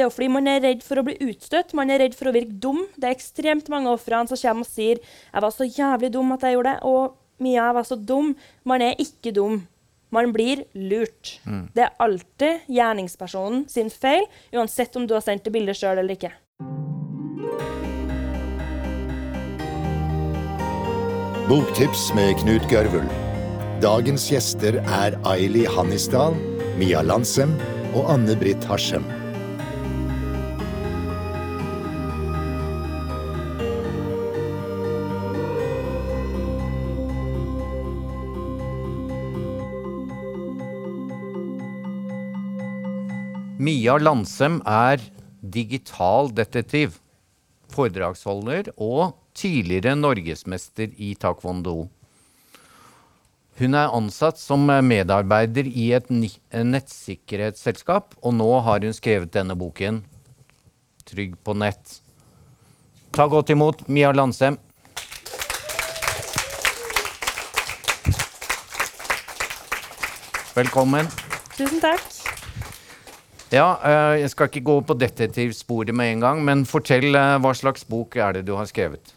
Det er jo fordi man er redd for å bli utstøtt, man er redd for å virke dum. Det er ekstremt mange ofrene som kommer og sier 'Jeg var så jævlig dum at jeg gjorde det', og 'Mia, jeg var så dum'. Man er ikke dum. Man blir lurt. Mm. Det er alltid gjerningspersonen sin feil, uansett om du har sendt det bildet sjøl eller ikke. Boktips med Knut Gørvul. Dagens gjester er Aili Hannisdal, Mia Lansem og Anne Britt Harsem. Mia Landsem er digital detektiv, foredragsholder og tidligere norgesmester i taekwondo. Hun er ansatt som medarbeider i et nettsikkerhetsselskap, og nå har hun skrevet denne boken, 'Trygg på nett'. Ta godt imot Mia Landsem. Velkommen. Tusen takk. Ja, eh, jeg skal ikke gå på detektivsporet med en gang, men fortell eh, hva slags bok er det du har skrevet?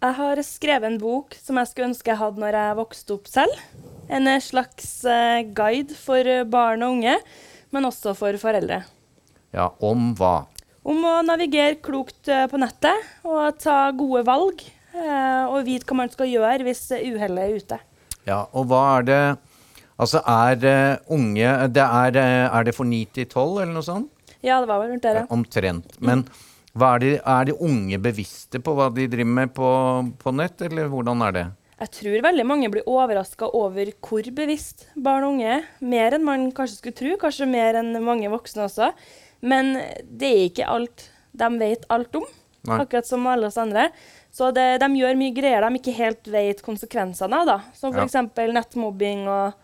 Jeg har skrevet en bok som jeg skulle ønske jeg hadde når jeg vokste opp selv. En eh, slags guide for barn og unge, men også for foreldre. Ja, om hva? Om å navigere klokt på nettet og ta gode valg. Og vite hva man skal gjøre hvis uhellet er ute. Ja, og hva er det Altså, er uh, unge det er, eh, er det for 9 til 12, eller noe sånt? Ja, det var vel rundt der, ja. Omtrent. Men de, er de unge bevisste på hva de driver med på, på nett, eller hvordan er det? Jeg tror veldig mange blir overraska over hvor bevisst barn og unge er. Mer enn man kanskje skulle tro, kanskje mer enn mange voksne også. Men det er ikke alt de vet alt om, Nei. akkurat som alle oss andre. Så det, de gjør mye greier de ikke helt vet konsekvensene av, da. som Ja. f.eks. nettmobbing og,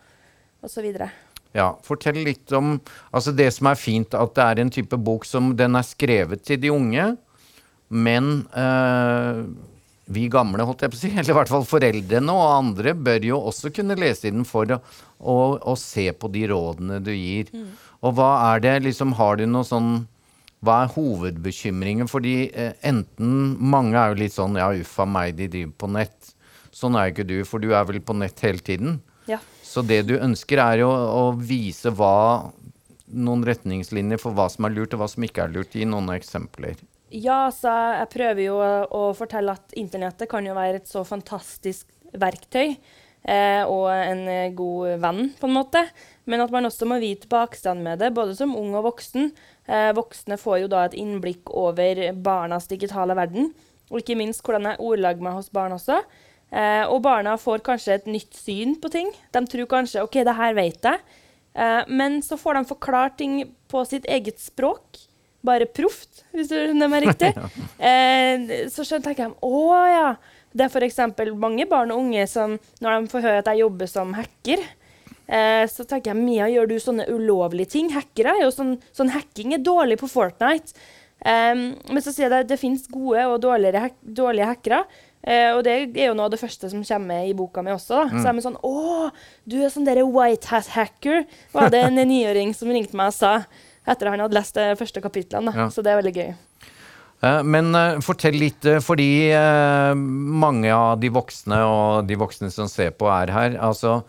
videre. Ja, fortell litt om Altså, det som er fint, at det er en type bok som den er skrevet til de unge, men eh, vi gamle, holdt jeg på å si, eller i hvert fall foreldrene og andre, bør jo også kunne lese i den for å, å, å se på de rådene du gir. Og hva er det liksom Har du noe sånn hva er hovedbekymringen? Fordi eh, enten Mange er jo litt sånn Ja, uff a meg, de driver på nett. Sånn er jo ikke du, for du er vel på nett hele tiden. Ja. Så det du ønsker, er jo å vise hva noen retningslinjer for hva som er lurt, og hva som ikke er lurt. Gi noen eksempler. Ja, så jeg prøver jo å, fortelle at internettet kan jo være et så fantastisk verktøy eh, og en god venn, på en måte. Men at man også må vite bakstand med det, både som ung og voksen. Eh, voksne får jo da et innblikk over barnas digitale verden, og ikke minst hvordan jeg ordlager meg hos barn også. Eh, og barna får kanskje et nytt syn på ting. De tror kanskje OK, det her vet jeg. Eh, men så får de forklart ting på sitt eget språk bare proft, hvis du skjønner meg riktig. eh, så tenker de å ja. Det er f.eks. mange barn og unge som når de får høre at jeg jobber som hacker, eh, så tenker jeg Mia, gjør du sånne ulovlige ting? Hackere er jo sånn, sånn hacking er dårlig på Fortnite. Um, men så sier jeg det det finnes gode og dårlige hackere. Eh, og det er jo noe av det første som kommer i boka mi også. Da. Så er vi sånn Å, du er sånn derre white hat hacker, var det en niåring som ringte meg og sa etter at han hadde lest de første kapitlene. Ja. Så det er veldig gøy. Eh, men eh, fortell litt, eh, fordi mange av de voksne og de voksne som ser på, er her. Altså,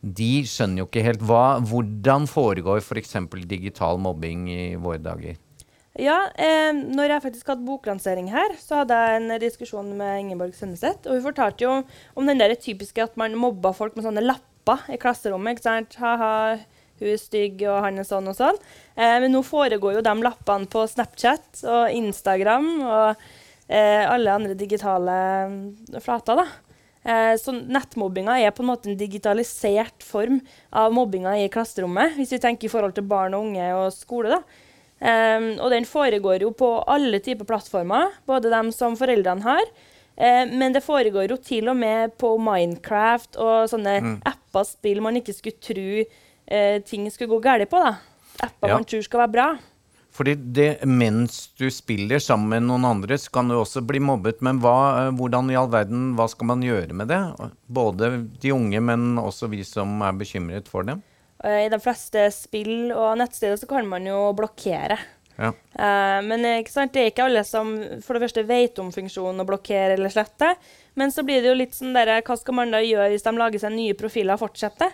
de skjønner jo ikke helt hva, hvordan foregår f.eks. digital mobbing i våre dager. Ja, eh, når jeg faktisk hadde boklansering her, så hadde jeg en diskusjon med Ingeborg Sønneseth. Og hun fortalte jo om den der typiske at man mobba folk med sånne lapper i klasserommet. ikke sant? Ha-ha, hun er stygg, og han er sånn og sånn. Eh, men nå foregår jo de lappene på Snapchat og Instagram og eh, alle andre digitale mm, flater, da. Eh, så nettmobbinga er på en måte en digitalisert form av mobbinga i klasserommet, hvis vi tenker i forhold til barn og unge og skole. da. Um, og den foregår jo på alle typer plattformer, både dem som foreldrene har. Uh, men det foregår jo til og med på Minecraft og sånne apper, spill man ikke skulle tro uh, ting skulle gå galt på. da. Apper Ja. man tror skal være bra. Fordi det, mens du spiller sammen med noen andre, så kan du også bli mobbet. Men hva, eh, hvordan i all verden, hva skal man gjøre med det? Både de unge, men også vi som er bekymret for dem. Eh, I de fleste spill og nettsteder så kan man jo blokkere. Ja. Eh, men eh, sant? det er ikke alle som for det første vet om funksjonen å blokkere eller slette. Men så blir det jo litt sånn der, hva skal man da gjøre hvis de lager seg nye profiler og fortsetter?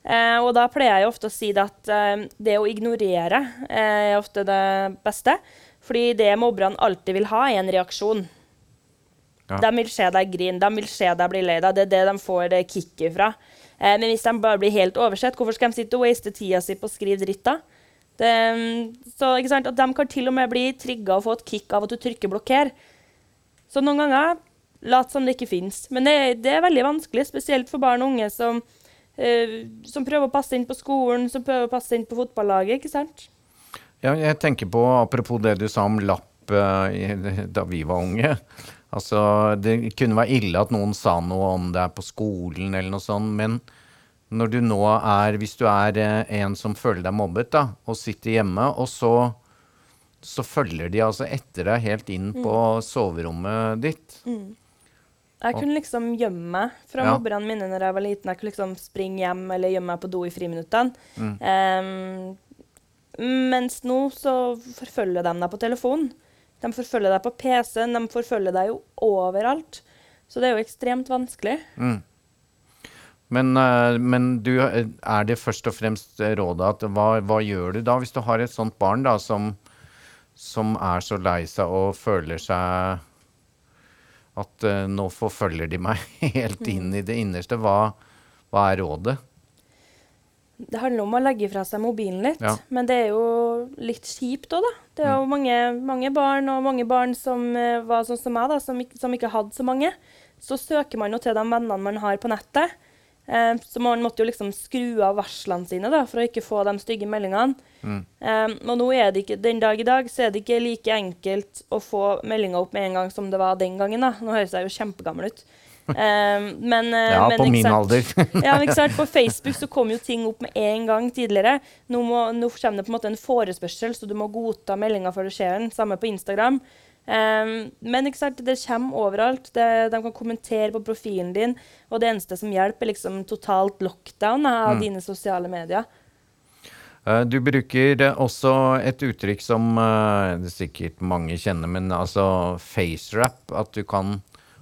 Eh, og da pleier jeg ofte å si det at eh, det å ignorere eh, er ofte det beste. Fordi det mobberne alltid vil ha, er en reaksjon. Ja. De vil se deg grine, de vil se deg bli lei deg. Det er det de får det kicket fra. Eh, men hvis de bare blir helt oversett, hvorfor skal de sitte og waste tida si på å skrive dritt da? Det, mm, så ikke sant, at De kan til og med bli trigga og få et kick av at du trykker 'blokker'. Så noen ganger lat som det ikke fins. Men det, det, er veldig vanskelig, spesielt for barn og unge som, eh, som prøver å passe inn på skolen, som prøver å passe inn på fotballaget. ikke sant? Ja, jeg tenker på, apropos det du sa om lapp eh, da vi var unge. Altså, Det kunne være ille at noen sa noe om deg på skolen, eller noe sånt, men når du nå er Hvis du er eh, en som føler deg mobbet, da, og sitter hjemme, og så, så følger de altså etter deg helt inn på soverommet ditt. Jeg kunne liksom gjemme meg fra Ja. mobberne mine når jeg var liten. Jeg kunne liksom springe hjem eller gjemme meg på do i friminuttene. Mm. Um, mens nå så forfølger de deg på telefonen. De forfølger deg på PC-en, de forfølger deg jo overalt. Så det er jo ekstremt vanskelig. Men, eh, men du, eh, er det først og fremst rådet at hva, hva gjør du da hvis du har et sånt barn da som, som er så lei seg og føler seg at uh, nå forfølger de meg helt inn i det innerste? Hva, hva er rådet? Det handler om å legge fra seg mobilen litt, Ja. men det er jo litt kjipt òg, da. Det er jo mange, mange barn, og mange barn som eh, var sånn som meg, da, som, som ikke hadde så mange. Så søker man jo til de vennene man har på nettet. Eh, så man måtte jo liksom skru av varslene sine da, for å ikke få de stygge meldingene. Eh, og nå er det ikke, den dag i dag så er det ikke like enkelt å få meldinger opp med en gang som det var den gangen. da. Nå høres jeg jo kjempegammel ut. Eh, men, eh, Ja, men på min sant? alder. ja, men ikke sant? På Facebook så kom jo ting opp med en gang tidligere. Nå, må, nå kommer det på en måte en forespørsel, så du må godta meldinga før du ser den. Samme på Instagram. Um, men ikke sant? det kommer overalt. Det, de kan kommentere på profilen din. Og det eneste som hjelper, er liksom totalt lockdown av av dine sosiale medier. Eh, Du bruker eh, også et uttrykk som uh, sikkert mange kjenner, men altså facerap. At du kan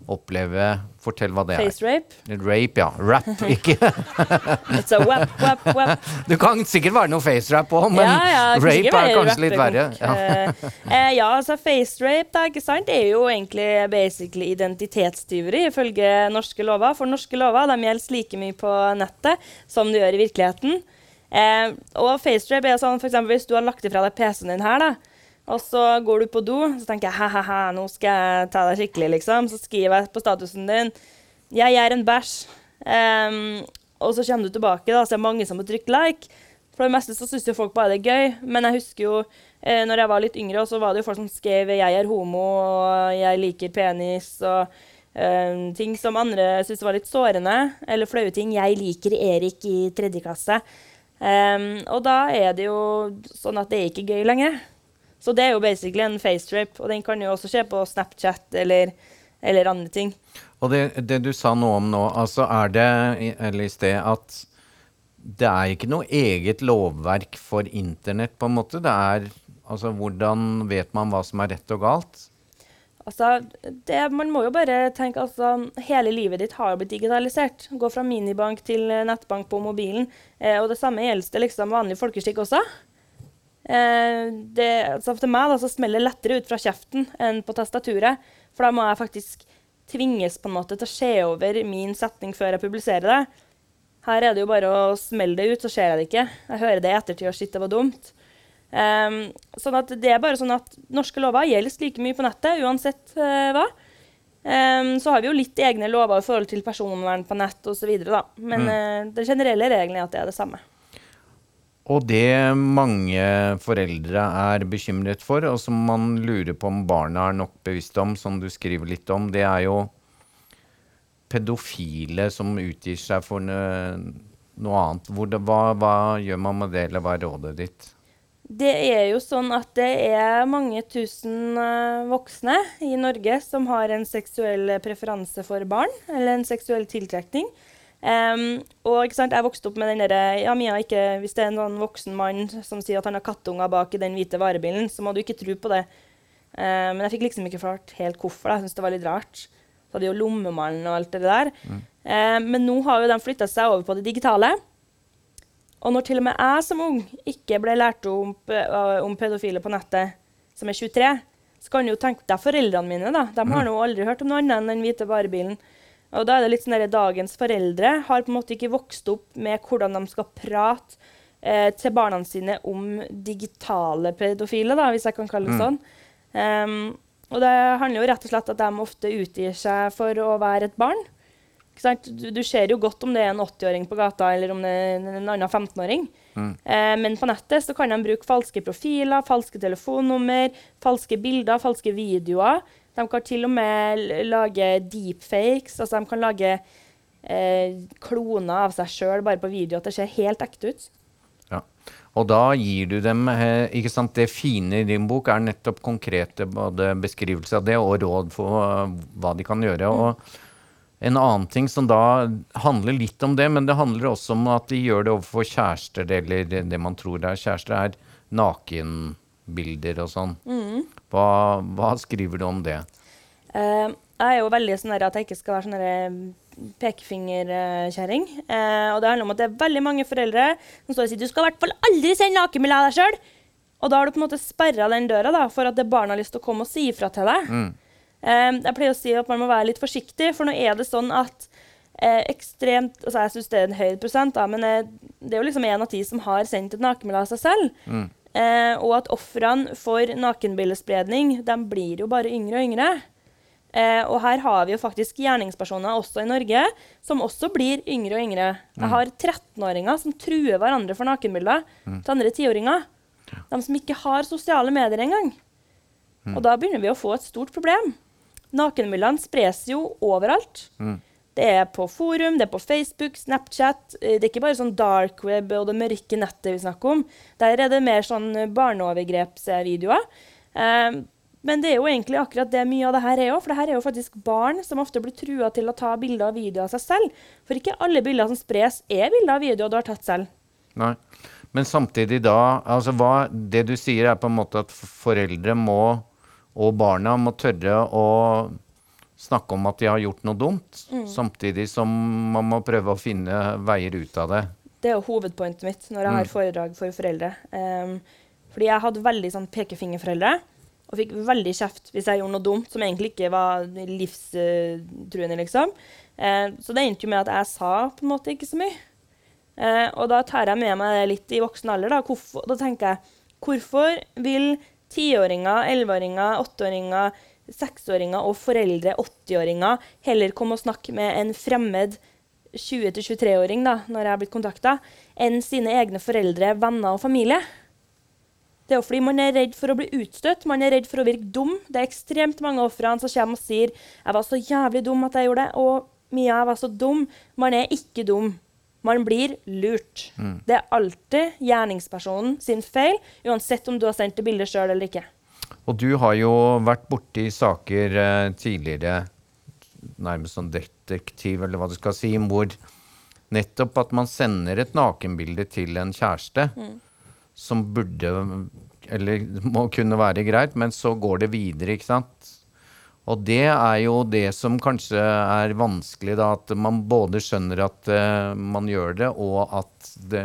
oppleve Fortell hva det er. Face rape. Rape, ja. Rap, ikke It's a wap, wap, wap. Du kan sikkert være noe facerap òg, men ja, ja, rape er kanskje litt verre. Ja. Eh, eh, ja, altså face rape da, ikke sant? Det er jo egentlig basically identitetstyveri ifølge norske lover. For norske lover de gjelder like mye på nettet som det gjør i virkeligheten. Eh, og face rape er sånn eksempel, hvis du har lagt ifra deg PC-en din her, da, og så går du på do, så tenker jeg ha-ha-ha, nå skal jeg ta deg skikkelig, liksom. Så skriver jeg på statusen din 'Jeg er en bæsj'. Um, og så kommer du tilbake, da, så er mange som har trykt like. For det meste så syns jo folk bare det er gøy. Men jeg husker jo eh, når jeg var litt yngre, så var det jo folk som skrev 'jeg er homo', og 'jeg liker penis', og eh, ting som andre syntes var litt sårende. Eller flaue ting. 'Jeg liker Erik i tredje klasse'. Um, og da er det jo sånn at det er ikke gøy lenger. Så det er jo basically en facerape, og den kan jo også skje på Snapchat eller, eller andre ting. Og det, det du sa noe om nå, altså er det eller i sted at det er ikke noe eget lovverk for internett, på en måte. Det er altså hvordan vet man hva som er rett og galt? Altså, det, man må jo bare tenke altså, Hele livet ditt har blitt digitalisert. Gå fra minibank til nettbank på mobilen. Eh, og det samme gjelder det liksom vanlig folkeskikk også. Eh, det, altså for meg da, så smeller det lettere ut fra kjeften enn på tastaturet. For da må jeg faktisk tvinges på en måte til å se over min setning før jeg publiserer det. Her er det jo bare å smelle det ut, så ser jeg det ikke. Jeg hører det i ettertid og shit, det var dumt. Um, sånn at det er bare sånn at Norske lover gjelder like mye på nettet, uansett uh, hva. Um, så har vi jo litt egne lover i forhold til personvern på nett osv. Men eh, den generelle regelen er at det er det samme. Og det mange foreldre er bekymret for, og som man lurer på om barna er nok bevisst om, som du skriver litt om, det er jo pedofile som utgir seg for noe, annet. Det, hva, hva gjør man med det, eller hva er rådet ditt? Det er jo sånn at det er mange tusen eh, voksne i Norge som har en seksuell preferanse for barn, eller en seksuell tiltrekning. Um, og sant, jeg vokste opp med den derre Ja, Mia, ikke, hvis det er en sånn voksen mann som sier at han har kattunger bak i den hvite varebilen, så må du ikke tro på det. Uh, men jeg fikk liksom ikke klart helt hvorfor. Jeg syntes det var litt rart. Så hadde jo lommemannen og alt det der. Mm. Uh, men nå har jo de flytta seg over på det digitale. Og når til og med jeg som ung ikke ble lært om, uh, om pedofile på nettet, som er 23, så kan du jo tenke deg foreldrene mine. da. De har mm. nå aldri hørt om noe annet enn den hvite varebilen. Og da er det litt sånn at Dagens foreldre har på en måte ikke vokst opp med hvordan de skal prate eh, til barna sine om digitale pedofile, da, hvis jeg kan kalle det mm. sånn. Um, og det handler jo rett og slett at de ofte utgir seg for å være et barn. Du, du, ser jo godt om det er en 80-åring på gata eller om det er en annen 15-åring. Mm. Eh, men på nettet så kan de bruke falske profiler, falske telefonnummer, falske bilder, falske videoer. De kan til og med lage deepfakes. Altså de kan lage eh, kloner av seg sjøl bare på video, at det ser helt ekte ut. Ja. Og da gir du dem eh, ikke sant, Det fine i din bok er nettopp konkrete både beskrivelser av det og råd for uh, hva de kan gjøre. Mm. og en annen ting som da handler litt om det, men det handler også om at de gjør det overfor kjærester, eller det man tror er kjærester, er nakenbilder og sånn. Mm. Hva, hva, skriver du om det? Uh, jeg er jo veldig sånn at jeg ikke skal være sånn eh, pekefingerkjerring. Uh, og det handler om at det er veldig mange foreldre som står og sier du skal i hvert fall aldri sende nakenbilde av deg sjøl. Og da har du på en måte sperra den døra da, for at det barnet har lyst til å komme og si ifra til deg. Mm. Uh, jeg pleier å si at man må være litt forsiktig, for nå er det sånn at ekstremt altså Jeg syns det er en høy prosent, da, men det er jo liksom én av ti som har sendt et nakenbilde av seg selv. Mm. Eh, og at ofrene for nakenbildespredning de blir jo bare yngre og yngre. Eh, og her har vi jo faktisk gjerningspersoner også i Norge som også blir yngre og yngre. Mm. Jeg har 13-åringer som truer hverandre for nakenbilder mm. til andre tiåringer. De som ikke har sosiale medier engang. Mm. Og da begynner vi å få et stort problem. Nakenbildene spres jo overalt. Mm. Det er på forum, det er på Facebook, Snapchat. Eh, det er ikke bare sånn dark web og det mørke nettet vi snakker om. Der er det mer sånn barneovergrepsvideoer. Eh, men det er jo egentlig akkurat det mye av det her er òg. For det her er jo faktisk barn som ofte blir trua til å ta bilder og videoer av seg selv. For ikke alle bilder som spres, er bilder og videoer du har tatt selv. Nei. Men samtidig da altså hva, Det du sier, er på en måte at foreldre må, og barna må tørre å snakke om at de har gjort noe dumt, mm. samtidig som man må prøve å finne veier ut av det. Det er hovedpointet mitt når jeg har mm. foredrag for foreldre. Um, fordi jeg hadde veldig sånn pekefingerforeldre og fikk veldig kjeft hvis jeg gjorde noe dumt som egentlig ikke var livstruende, liksom. Uh, så det endte jo med at jeg sa på en måte ikke så mye. Uh, og da tar jeg med meg det litt i voksen alder. Da, hvorfor, da tenker jeg hvorfor vil tiåringer, elleveåringer, åtteåringer seksåringer og foreldre, 80-åringer, heller komme og snakke med en fremmed 20-23-åring da, når jeg har blitt kontakta, enn sine egne foreldre, venner og familie. Det er jo fordi man er redd for å bli utstøtt, man er redd for å virke dum. Det er ekstremt mange ofre som kommer og sier 'Jeg var så jævlig dum at jeg gjorde det', og 'Mia, jeg var så dum'. Man er ikke dum. Man blir lurt. Mm. Det er alltid gjerningspersonen sin feil, uansett om du har sendt det bildet sjøl eller ikke. Og du har jo vært borti saker eh, tidligere, nærmest som detektiv, eller hva du skal si, hvor nettopp at man sender et nakenbilde til en kjæreste mm. som burde Eller må kunne være greit, men så går det videre, ikke sant? Og det er jo det som kanskje er vanskelig, da. At man både skjønner at uh, man gjør det, og at det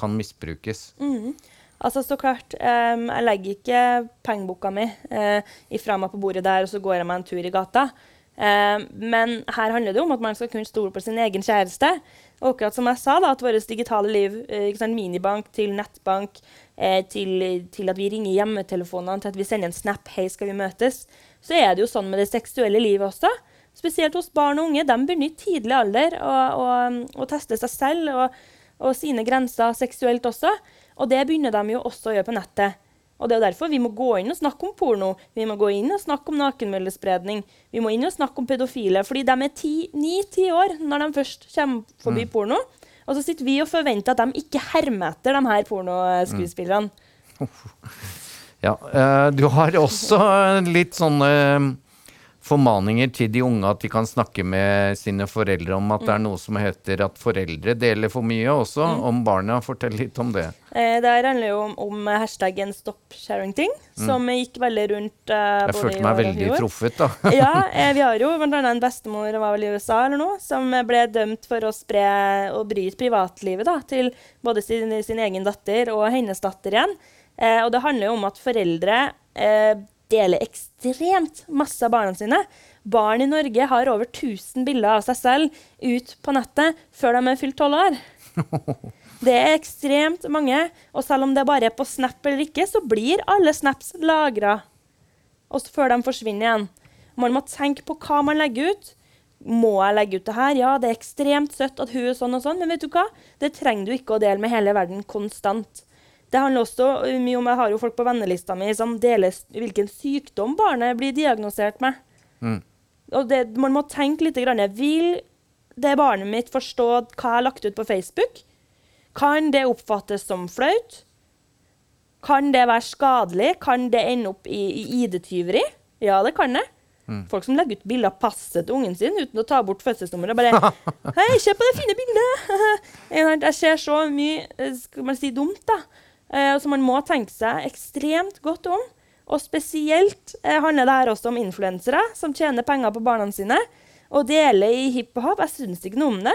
kan misbrukes. Mm. Altså, så klart, um, Jeg legger ikke pengeboka mi uh, ifra meg på bordet der, og så går jeg meg en tur i gata. Uh, men her handler det om at man skal kunne stole på sin egen kjæreste. Og akkurat som jeg sa, da, at vårt digitale liv, uh, minibank til nettbank, uh, til, til, at vi ringer hjemmetelefonene, til at vi sender en snap 'Hei, skal vi møtes', så er det jo sånn med det seksuelle livet også. Spesielt hos barn og unge. De begynner i tidlig alder å, å, å teste seg selv og, og sine grenser seksuelt også. Og det begynner de jo også å gjøre på nettet. Og det er derfor vi må gå inn og snakke om porno. Vi må gå inn og snakke om nakenmøllespredning. Vi må inn og snakke om pedofile. Fordi de er ni-ti år når de først kommer forbi mm. porno. Og så sitter vi og forventer at de ikke hermer etter de her pornoskuespillerne. Mm. Ja. Uh, du har også litt sånne formaninger til de unge at de kan snakke med sine foreldre om at det er noe som heter at foreldre deler for mye også, om barna. Fortell litt om det. Eh, det handler jo om, om hashtaggen 'stop sharing ting', som gikk veldig rundt eh, Jeg både følte i meg veldig truffet, da. ja, eh, vi har jo bl.a. en bestemor var vel i USA eller noe, som ble dømt for å spre og bryte privatlivet da, til både sin, sin egen datter og hennes datter igjen. Eh, og det handler jo om at foreldre eh, deler ekstremt masse av barna sine. Barn i Norge har over 1000 bilder av seg selv ut på nettet før de er fylt 12 år. Det er ekstremt mange, og selv om det bare er på Snap eller ikke, så blir alle snaps lagra før de forsvinner igjen. Man må tenke på hva man legger ut. Må jeg legge ut det her? Ja, det er ekstremt søtt at hun er sånn og sånn, men vet du hva? Det trenger du ikke å dele med hele verden konstant. Det handler også mye om Jeg har jo folk på vennelista mi som deler hvilken sykdom barnet blir diagnosert med. Og det, man må tenke litt. Grann, vil det barnet mitt forstå hva jeg har lagt ut på Facebook? Kan det oppfattes som flaut? Kan det være skadelig? Kan det ende opp i, i ID-tyveri? Ja, det kan det. Folk som legger ut bilder av passet til ungen sin uten å ta bort fødselsnummeret. Bare 'Hei, se på det fine bildet!' Jeg ser så mye eh, skal man si, dumt, da. Eh, så man må tenke seg ekstremt godt om. Og spesielt eh, handler det her også om influensere som tjener penger på barna sine og deler i hipp og happ. Jeg syns ikke noe om det,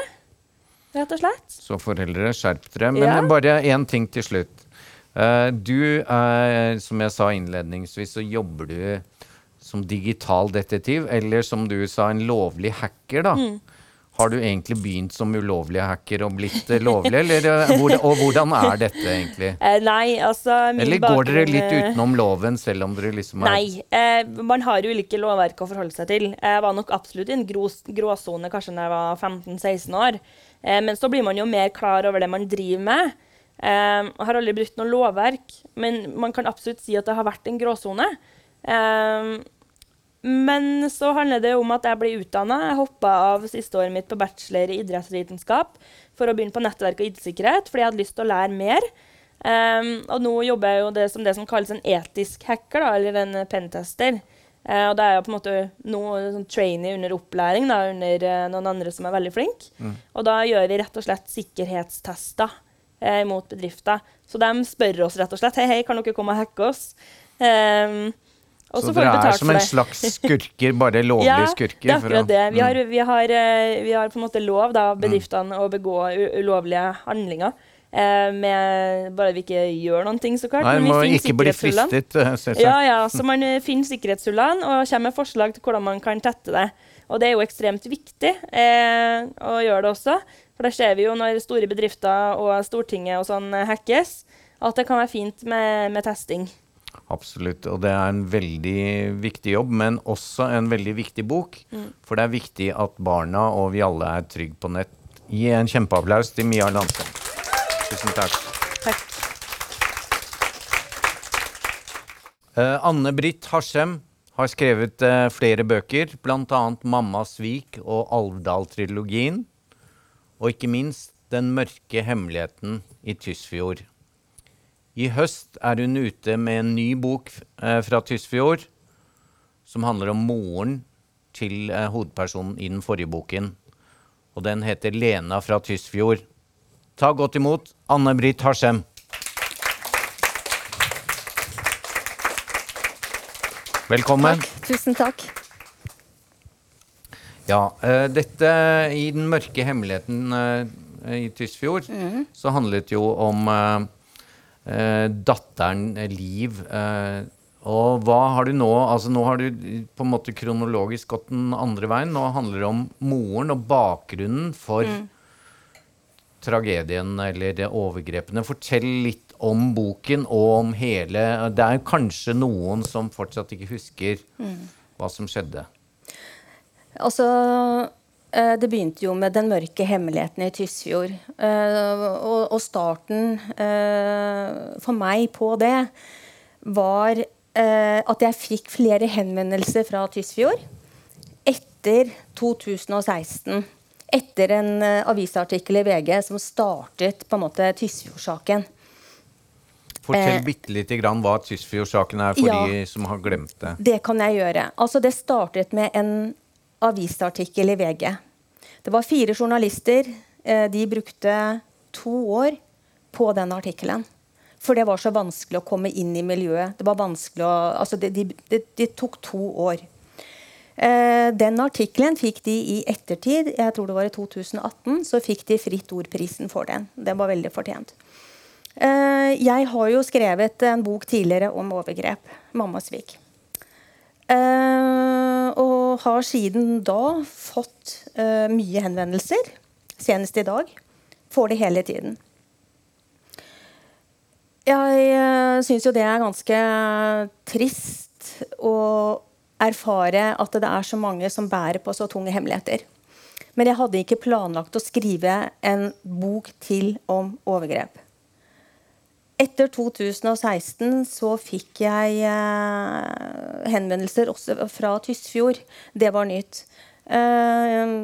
rett og slett. Så foreldre, skjerp dere. Men Ja. bare én ting til slutt. Eh, du, er, som jeg sa innledningsvis, så jobber du som digital detektiv, eller som du sa, en lovlig hacker, da. Mm. Har du egentlig begynt som ulovlig hacker og blitt eh, lovlig, eller eh, og hvordan er dette egentlig? Eh, nei, altså Eller går dere litt utenom loven, selv om dere liksom er Nei. Eh, man har jo ulike lovverk å forholde seg til. Jeg var nok absolutt i en gråsone kanskje da jeg var 15-16 år. Eh, men så blir man jo mer klar over det man driver med. Eh, jeg har aldri brutt noe lovverk, men man kan absolutt si at det har vært en gråsone. Eh, men så handler det om at jeg ble utdanna. Jeg hoppa av siste året mitt på bachelor i idrettsvitenskap for å begynne på nettverk og IT-sikkerhet, fordi jeg hadde lyst til å lære mer. Um, og nå jobber jeg jo det som det som kalles en etisk hacker, da, eller en pentester. Uh, og da er jeg på en måte nå sånn trainee under opplæring da, under uh, noen andre som er veldig flinke. Og da gjør vi rett og slett sikkerhetstester uh, mot bedrifter. Så de spør oss rett og slett hei, hei, kan dere komme og hacke oss. Um, og Så dere er som en slags skurker, bare lovlige skurker? Ja, det er å- akkurat det. Vi har, Mm. vi har, eh, vi har på en måte lov da, bedriftene å begå ulovlige handlinger. Eh, med, bare vi ikke gjør noen ting, så klart. Nei, men vi må ikke bli fristet, eh. Ja, ja, så man finner sikkerhetshullene og kommer med forslag til hvordan man kan tette det. Og det er jo ekstremt viktig eh, å gjøre det også. For det ser vi jo når store bedrifter og Stortinget og sånn hackes, at det kan være fint med, med testing. Absolutt. Og det er en veldig viktig jobb, men også en veldig viktig bok. Mm. For det er viktig at barna og vi alle er trygge på nett. Gi en kjempeapplaus til Mia Landsem. Tusen takk. Takk. Eh, Anne-Britt Harsem har skrevet eh, flere bøker, bl.a. 'Mammas svik' og Alvdal-trilogien. Og ikke minst 'Den mørke hemmeligheten i Tysfjord'. I høst er hun ute med en ny bok eh, fra Tysfjord som handler om moren til eh, hovedpersonen i den forrige boken. Og den heter 'Lena fra Tysfjord'. Ta godt imot Anne-Britt Harsem. Velkommen. Takk. Tusen takk. Ja, eh, dette i Den mørke hemmeligheten eh, i Tysfjord, så handlet jo om eh, datteren eh, Liv. eh, og hva har du nå Altså nå har du eh, på en måte kronologisk gått den andre veien. Nå handler det om moren og bakgrunnen for tragedien eller det overgrepene. Fortell litt om boken og om hele Det er kanskje noen som fortsatt ikke husker hva som skjedde. Altså, eh, det begynte jo med den mørke hemmeligheten i Tysfjord. Eh, og, starten eh, for meg på det var eh, at jeg fikk flere henvendelser fra Tysfjord etter 2016. Etter en eh, avisartikkel i VG som startet på en måte Tysfjord-saken. Fortell Eh, bitte lite grann hva Tysfjord-saken er, for Ja. de som har glemt det. Det kan jeg gjøre. Altså, det startet med en avisartikkel i VG. Det var fire journalister. Eh, de brukte to år på den artikkelen. For det var så vanskelig å komme inn i miljøet. Det var vanskelig å, altså de, de, det tok to år. Eh, den artikkelen fikk de i ettertid, jeg tror det var i 2018, så fikk de Fritt Ord-prisen for den. Det var veldig fortjent. Eh, jeg har jo skrevet en bok tidligere om overgrep. 'Mammasvik'. Eh, og har siden da fått eh, mye henvendelser. Senest i dag. Får det hele tiden. Jeg uh, syns jo det er ganske trist å erfare at det er så mange som bærer på så tunge hemmeligheter. Men jeg hadde ikke planlagt å skrive en bok til om overgrep. Etter 2016 så fikk jeg eh, henvendelser også fra Tysfjord. Det var nytt. Eh,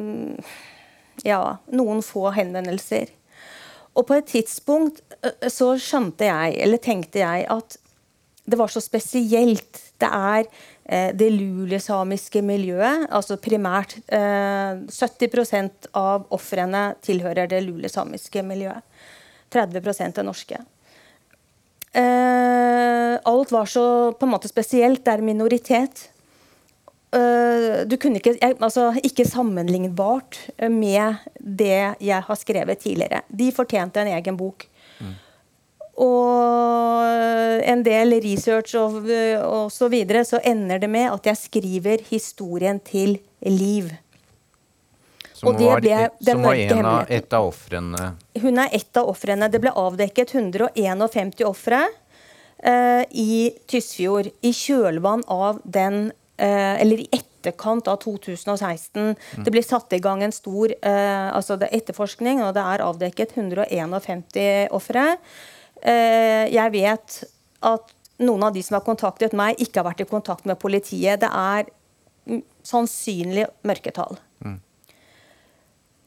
ja, noen få henvendelser. Og på et tidspunkt eh, så skjønte jeg, eller tenkte jeg, at det var så spesielt. Det er det lulesamiske miljøet, altså primært eh, 70% av ofrene tilhører det lulesamiske miljøet. 30% er norske. Eh, alt var så på en måte spesielt. Det er minoritet. Uh, du kunne ikke, altså, ikke sammenlignbart med det jeg har skrevet tidligere. De fortjente en egen bok. Og en del research og, og så videre, så ender det med at jeg skriver historien til Liv. Som Og det var, ble et, som var en av, et av ofrene. Hun er ett av ofrene. Det ble avdekket 151 ofre eh, i Tysfjord i kjølvann av den eh, Eller i etterkant av 2016. Det ble satt i gang en stor eh, altså det er etterforskning, og det er avdekket 151 ofre. Eh, jeg vet at noen av de som har kontaktet meg, ikke har vært i kontakt med politiet. Det er mm, sannsynlig mørketall.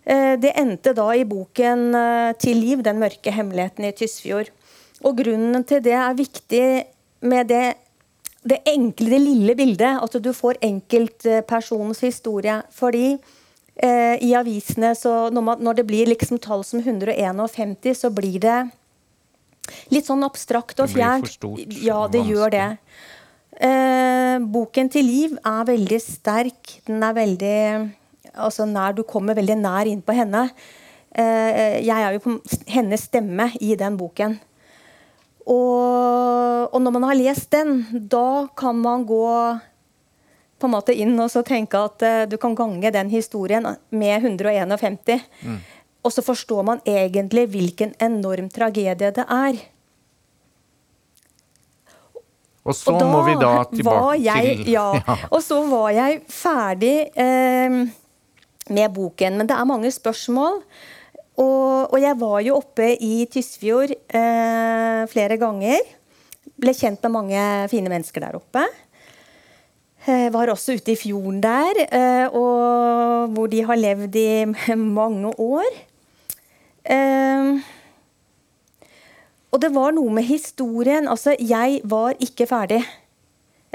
Eh, Det endte da i boken eh, 'Til liv den mørke hemmeligheten i Tysfjord'. Og grunnen til det er viktig med det, det enkle, det lille bildet. At du får enkeltpersonens historie. Fordi eh, i avisene, så når, man, når det blir liksom tall som 151, så blir det litt sånn abstrakt og Det blir for stort Ja, det gjør det. Eh, boken til Liv er veldig sterk. Den er veldig altså nær, Du kommer veldig nær inn på henne. Eh, jeg er jo på hennes stemme i den boken. Og, og når man har lest den, da kan man gå på en måte inn og så tenke at eh, du kan gange den historien med 151. Og så forstår man egentlig hvilken enorm tragedie det er. Og så Og må vi da tilbake jeg, til ja, Og så var jeg ferdig eh, med boken. Men det er mange spørsmål. Og, og jeg var jo oppe i Tysfjord eh, flere ganger. Ble kjent med mange fine mennesker der oppe. Eh, var også ute i fjorden der, eh, og, hvor de har levd i mange år. Eh, og det var noe med historien. Altså, jeg var ikke ferdig.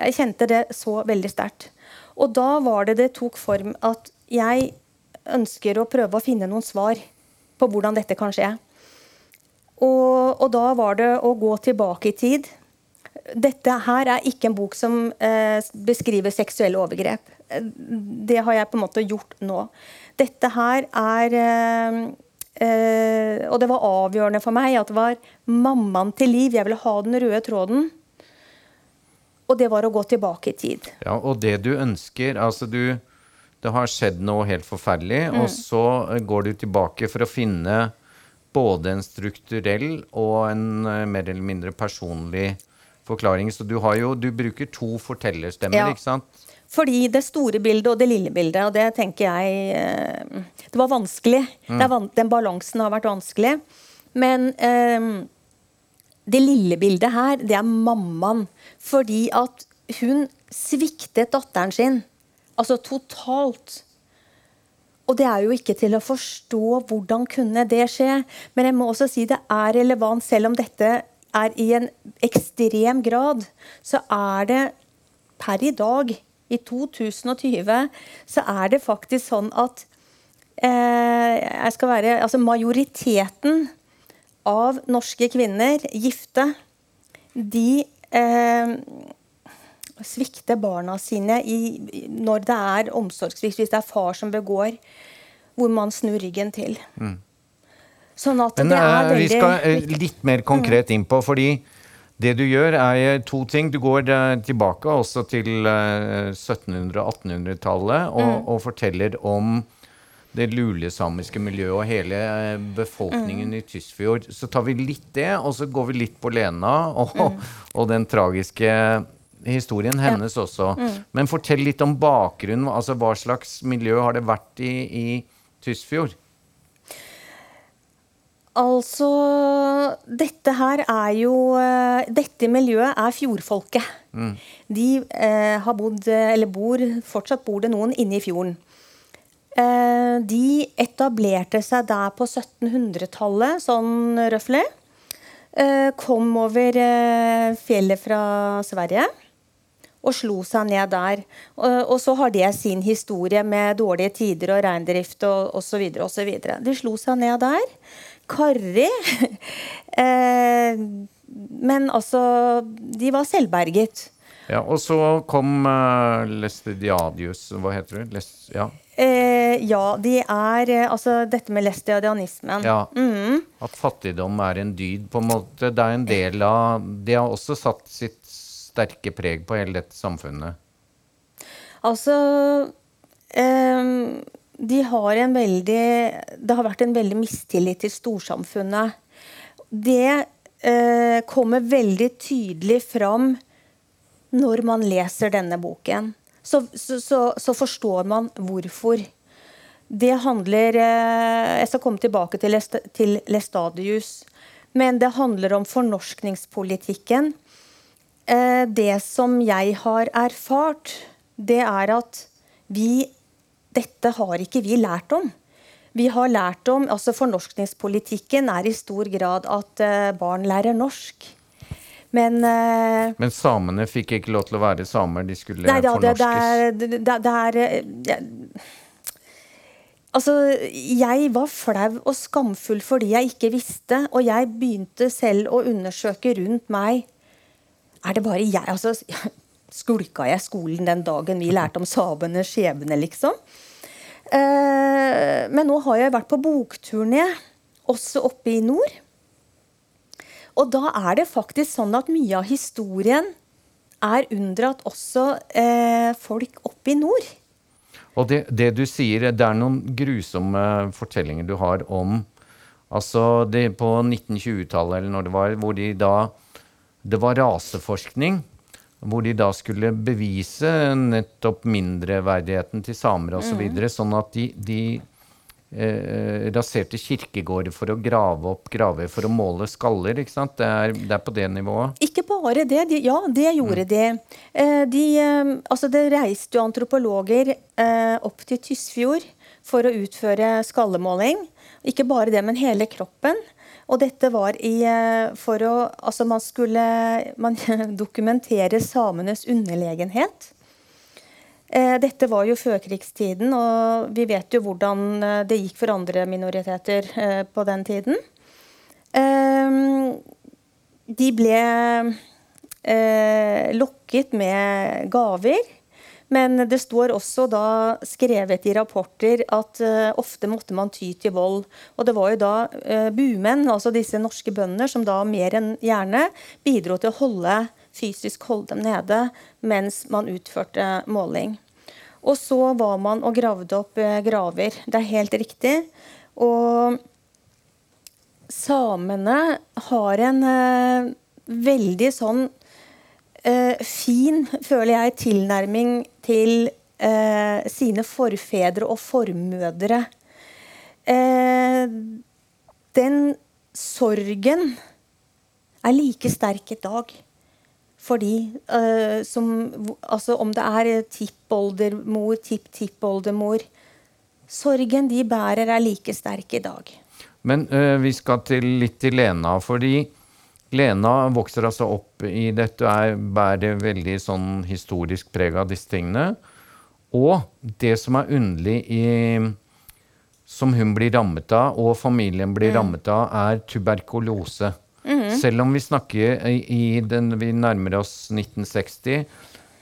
Jeg kjente det så veldig sterkt. Og da var det det tok form at jeg ønsker å prøve å finne noen svar på hvordan dette kan skje. Og, og da var det å gå tilbake i tid. Dette her er ikke en bok som eh, beskriver seksuelle overgrep. Det har jeg på en måte gjort nå. Dette her er eh, eh, Og det var avgjørende for meg at det var mammaen til Liv. Jeg ville ha den røde tråden. Og det var å gå tilbake i tid. Ja, og det du ønsker Altså, du Det har skjedd noe helt forferdelig, Mm. og så eh, går du tilbake for å finne både en strukturell og en eh, mer eller mindre personlig forklaring. Så du har jo Du bruker to fortellerstemmer, Ja. ikke sant? Fordi det store bildet og det lille bildet, og det tenker jeg eh, Det var vanskelig. Det van den balansen har vært vanskelig. Men det lille bildet her, det er mammaen. Fordi at hun sviktet datteren sin. Altså totalt. Og det er jo ikke til å forstå hvordan kunne det skje. Men jeg må også si det er relevant, selv om dette er i en ekstrem grad, så er det per i dag, i 2020, så er det faktisk sånn at eh, jeg skal være, altså majoriteten av norske kvinner, gifte, de eh, svikter barna sine i, når det er omsorgssvikt, hvis det er far som begår, hvor man snur ryggen til. Mm. Sånn at Men, det er veldig Vi skal eh, litt mer konkret inn på, fordi det du gjør, er to ting. Du går eh, tilbake også til 1700-1800-tallet og, mm. og, forteller om det lulesamiske miljøet og hele eh, befolkningen mm. i Tysfjord. Så tar vi litt det, og så går vi litt på Lena og, mm. og den tragiske historien hennes ja. også. Mm. Men fortell litt om bakgrunnen. altså Hva slags miljø har det vært i, i Tysfjord? Altså Dette her er jo eh, Dette miljøet er fjordfolket. Mm. De eh, har bodd, eller bor, fortsatt bor det noen inne i fjorden. Eh, de etablerte seg der på 1700-tallet, sånn røftlig. Eh, kom over eh, fjellet fra Sverige og slo seg ned der. Og, og, så har det sin historie med dårlige tider og reindrift og osv. osv. De slo seg ned der karrig. eh, men altså De var selvberget. Ja, Og så kom uh, Lestediadius, hva heter det? Les, ja. Eh, ja, de er eh, Altså dette med lestedianismen. Ja. Mm. At fattigdom er en dyd, på en måte. Det er en del av De har også satt sitt sterke preg på hele dette samfunnet. Altså eh, de har en veldig Det har vært en veldig mistillit til storsamfunnet. Det eh, kommer veldig tydelig fram når man leser denne boken. Så, så, så, så forstår man hvorfor. Det handler eh, Jeg skal komme tilbake til, til Lestadius. Men det handler om fornorskningspolitikken. Eh, det som jeg har erfart, det er at vi dette har ikke vi lært om. Vi har lært om, altså Fornorskningspolitikken er i stor grad at uh, barn lærer norsk. Men, uh, Men samene fikk ikke lov til å være samer? De skulle nei, da, fornorskes? Det, det, det, det er Altså, jeg var flau og skamfull fordi jeg ikke visste, og jeg begynte selv å undersøke rundt meg. Er det bare jeg Altså, skulka jeg skolen den dagen vi lærte om sabenes skjebne, liksom? Eh, men nå har jeg vært på bokturné, også oppe i nord. Og da er det faktisk sånn at mye av historien er unndratt også eh, folk oppe i nord. Og det, det, du sier, det er noen grusomme fortellinger du har om Altså det på 1920-tallet, eller når det var, hvor de da Det var raseforskning hvor de da skulle bevise nettopp mindreverdigheten til samer osv. Så mm. videre, sånn at de, de eh, raserte kirkegårder for å grave opp graver for å måle skaller. ikke sant? Det er, det er på det nivået? Ikke bare det. De, ja, det gjorde mm. de. Eh, de eh, altså det reiste jo antropologer eh, opp til Tysfjord for å utføre skallemåling. Ikke bare det, men hele kroppen. Og dette var i, eh, for å Altså, man skulle man dokumentere samenes underlegenhet. Eh, dette var jo førkrigstiden, og vi vet jo hvordan eh, det gikk for andre minoriteter på den tiden. De ble lokket med gaver men det står også da skrevet i rapporter at uh, ofte måtte man ty til vold. Og det var jo da uh, bumenn, altså disse norske bønder, som da mer enn gjerne bidro til å holde fysisk holde dem nede mens man utførte måling. Og så var man og gravde opp uh, graver. Det er helt riktig. Og samene har en veldig sånn eh, fin, føler jeg, tilnærming til eh, sine forfedre og formødre. Eh, den sorgen er like sterk i dag. Fordi uh, som, altså Om det er tippoldemor, tipptippoldemor Sorgen de bærer, er like sterk i dag. Men uh, vi skal til litt til Lena. fordi Lena vokser altså opp i dette er, bærer veldig sånn historisk preg av disse tingene. Og det som er underlig i som hun blir rammet av, og familien blir mm. rammet av, er tuberkulose. Mm. Selv om vi snakker i, i den, Vi nærmer oss 1960.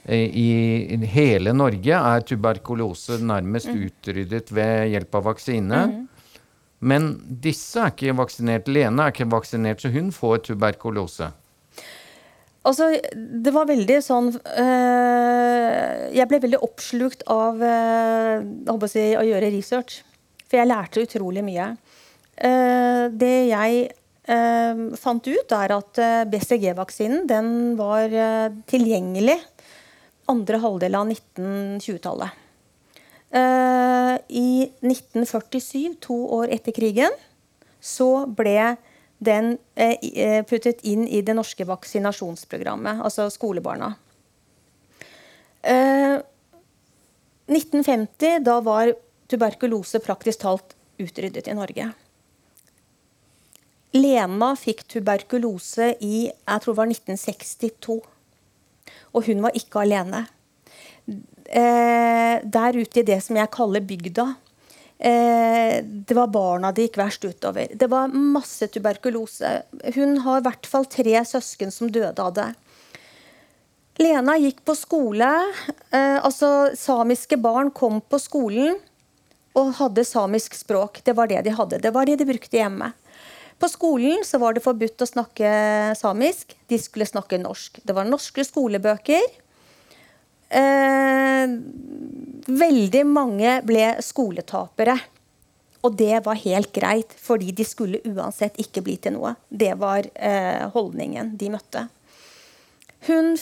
I hele Norge er tuberkulose nærmest mm. utryddet ved hjelp av vaksine. Mm. Men disse er ikke vaksinert. Lene er ikke vaksinert, så hun får tuberkulose. Altså, det var veldig sånn øh, Jeg ble veldig oppslukt av øh, å, si, å gjøre research. For jeg lærte utrolig mye. Uh, det jeg uh, fant ut, er at BCG-vaksinen den var tilgjengelig andre halvdel av 1920-tallet. I 1947, to år etter krigen, så ble den puttet inn i det norske vaksinasjonsprogrammet, altså skolebarna. 1950, da var tuberkulose praktisk talt utryddet i Norge. Lena fikk tuberkulose i jeg tror det var 1962. Og hun var ikke alene. Eh, der ute i det som jeg kaller bygda, eh, det var barna det gikk verst utover. Det var masse tuberkulose. Hun har i hvert fall tre søsken som døde av det. Lena gikk på skole. Eh, altså Samiske barn kom på skolen og hadde samisk språk. Det var det de hadde. Det var det de brukte hjemme. På skolen så var det forbudt å snakke samisk. De skulle snakke norsk. Det var norske skolebøker. Eh, veldig mange ble skoletapere. Og det var helt greit, fordi de skulle uansett ikke bli til noe. Det var eh, holdningen de møtte. Hun,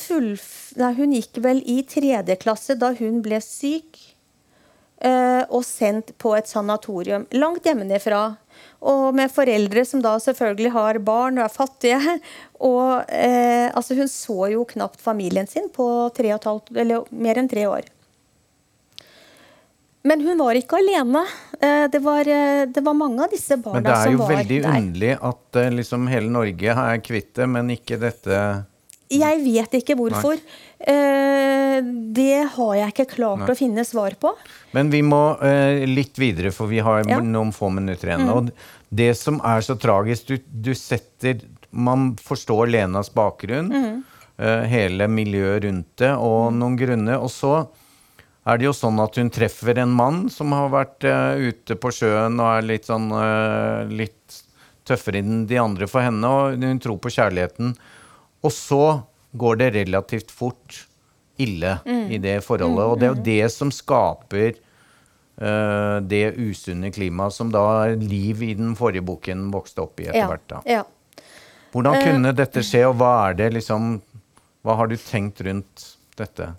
nei, hun gikk vel i tredje klasse da hun ble syk. Eh, og sendt på et sanatorium langt hjemmefra. Og med foreldre som da selvfølgelig har barn og er fattige. Og eh, altså hun så jo knapt familien sin på halvt, eller mer enn tre år. Men hun var ikke alene. Eh, det var, eh, det var, mange av disse barna som var der. Men det er jo veldig underlig at liksom hele Norge er kvitt det, men ikke dette Jeg vet ikke hvorfor. Det har jeg ikke klart Nei. å finne svar på. Men vi må uh, litt videre, for vi har ja. noen få minutter igjen. Mm. Og det som er så tragisk, du, du, setter Man forstår Lenas bakgrunn, mm. uh, hele miljøet rundt det, og mm. noen grunner. Og så er det jo sånn at hun treffer en mann som har vært uh, ute på sjøen og er litt sånn litt tøffere enn de andre for henne, og hun tror på kjærligheten. Og så går det relativt fort ille mm. i det forholdet. Og det er jo mm. det som skaper uh, det usunne klimaet som da Liv i den forrige boken vokste opp i etter ja. hvert. da. Ja. Hvordan eh, kunne uh, dette skje, og hva er det liksom Hva har du tenkt rundt dette?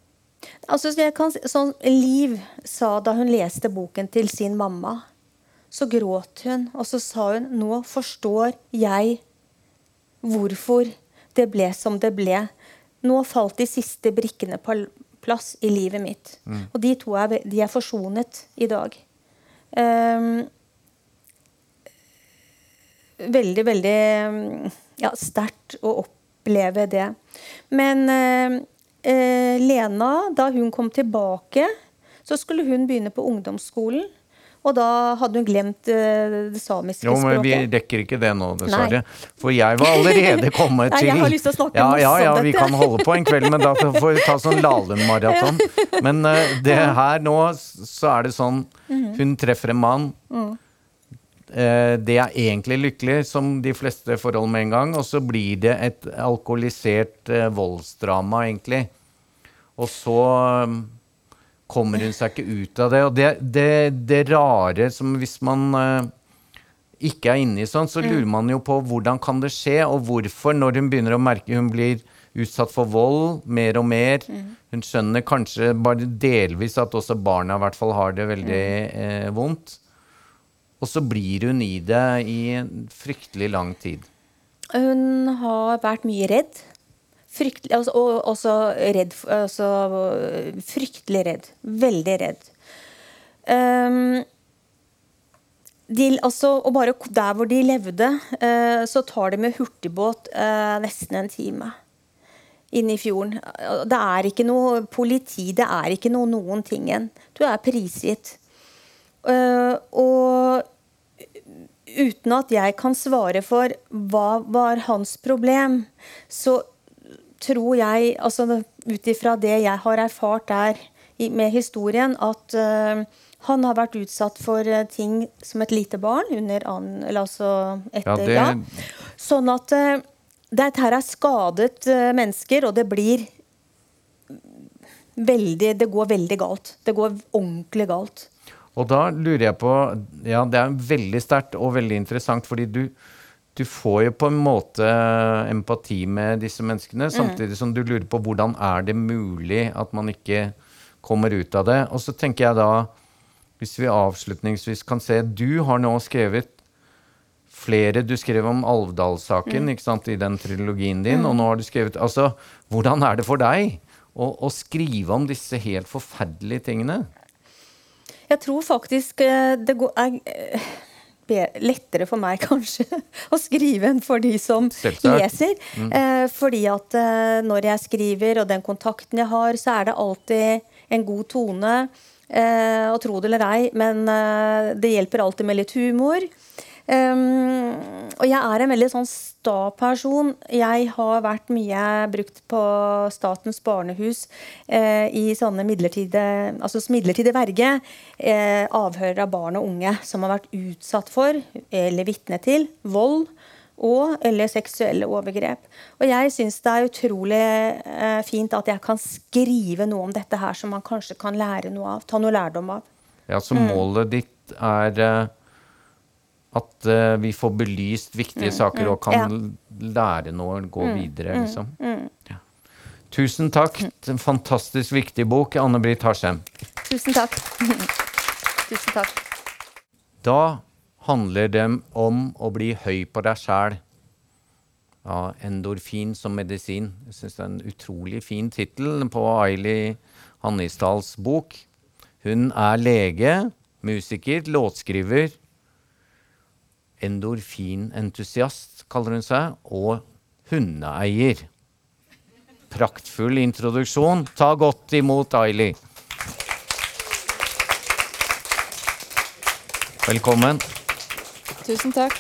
Altså, kan, sånn Liv sa da hun leste boken til sin mamma, så gråt hun, og så sa hun Nå forstår jeg hvorfor det ble som det ble. Nå falt de siste brikkene på plass i livet mitt. Mm. Og de to er, de er forsonet i dag. Um, veldig, veldig ja, sterkt å oppleve det. Men uh, uh, Lena, da hun kom tilbake, så skulle hun begynne på ungdomsskolen. Og da hadde hun glemt uh, det samiske språket. Jo, men Vi rekker ikke det nå, dessverre. For jeg var allerede kommet til Nei, Jeg har lyst til å snakke ja, ja, ja, vi kan holde på en kveld, men da får vi ta sånn Lahlum-maraton. Men uh, det her nå, så er det sånn mhm. Hun treffer en mann. Mm. Uh, det er egentlig lykkelig, som de fleste forhold med en gang. Og så blir det et alkoholisert voldsdrama, egentlig. Og så um, kommer hun seg ikke ut av det. Og det, det, det rare som hvis man uh, ikke er inne i sånn, så lurer man jo på hvordan kan det skje, og hvorfor, når hun begynner å merke hun blir utsatt for vold mer og mer. Mm. Hun skjønner kanskje bare delvis at også barna i hvert fall har det veldig eh, vondt. Og så blir hun i det i en fryktelig lang tid. Hun har vært mye redd. Fryktelig, altså, og også redd. også fryktelig redd. Veldig redd. Um, de, altså, og bare der hvor de levde, uh, så tar de med hurtigbåt uh, nesten en time inn i fjorden. Det er ikke noe politi, det er ikke noe noen ting igjen. Du er prisgitt. Uh, og uten at jeg kan svare for hva var hans problem, så tror jeg, altså ut ifra det jeg har erfart der med historien, at uh, han har vært utsatt for uh, ting som et lite barn under an, eller altså etter, ja, det... ja. Sånn at uh, dette her er skadet mennesker, og det blir veldig Det går veldig galt. Det går ordentlig galt. Og da lurer jeg på Ja, det er veldig sterkt og veldig interessant, fordi du, du får jo på en måte empati med disse menneskene, mm. samtidig som du lurer på hvordan er det mulig at man ikke kommer ut av det. Og så tenker jeg da, hvis vi avslutningsvis kan se Du har nå skrevet flere Du skrev om Alvdal-saken mm. ikke sant, i den trilogien din, mm. og nå har du skrevet Altså, hvordan er det for deg å, å skrive om disse helt forferdelige tingene? Jeg tror faktisk eh, det går eh, lettere for meg kanskje å skrive enn for de som leser. Mm. Eh, fordi at når jeg skriver, og den kontakten jeg har, så er det alltid en god tone. og tro det eller ei, men det hjelper alltid med litt humor. Um, og jeg er en veldig sånn sta person. Jeg har vært mye brukt på Statens barnehus eh, i sånne midlertidige altså midlertidig verge. Eh, avhører av barn og unge som har vært utsatt for eller vitne til vold og eller seksuelle overgrep. Og jeg syns det er utrolig eh, fint at jeg kan skrive noe om dette her som man kanskje kan lære noe av, ta noe lærdom av. Ja, Så målet mm. ditt er eh, at uh, vi får belyst viktige mm, saker mm, og kan ja. lære noe og gå mm, videre, mm, liksom. Mm. Ja. Tusen takk. En fantastisk viktig bok, Anne-Britt Harsem. Tusen takk. Tusen takk. Da handler det om å bli høy på deg sjæl. Ja, endorfin som medisin. Jeg syns det er en utrolig fin tittel på Aili Hannisdals bok. Hun er lege, musiker, låtskriver endorfinentusiast, kaller hun seg, og hundeeier. Praktfull introduksjon. Ta godt imot Aili. Velkommen. Tusen takk.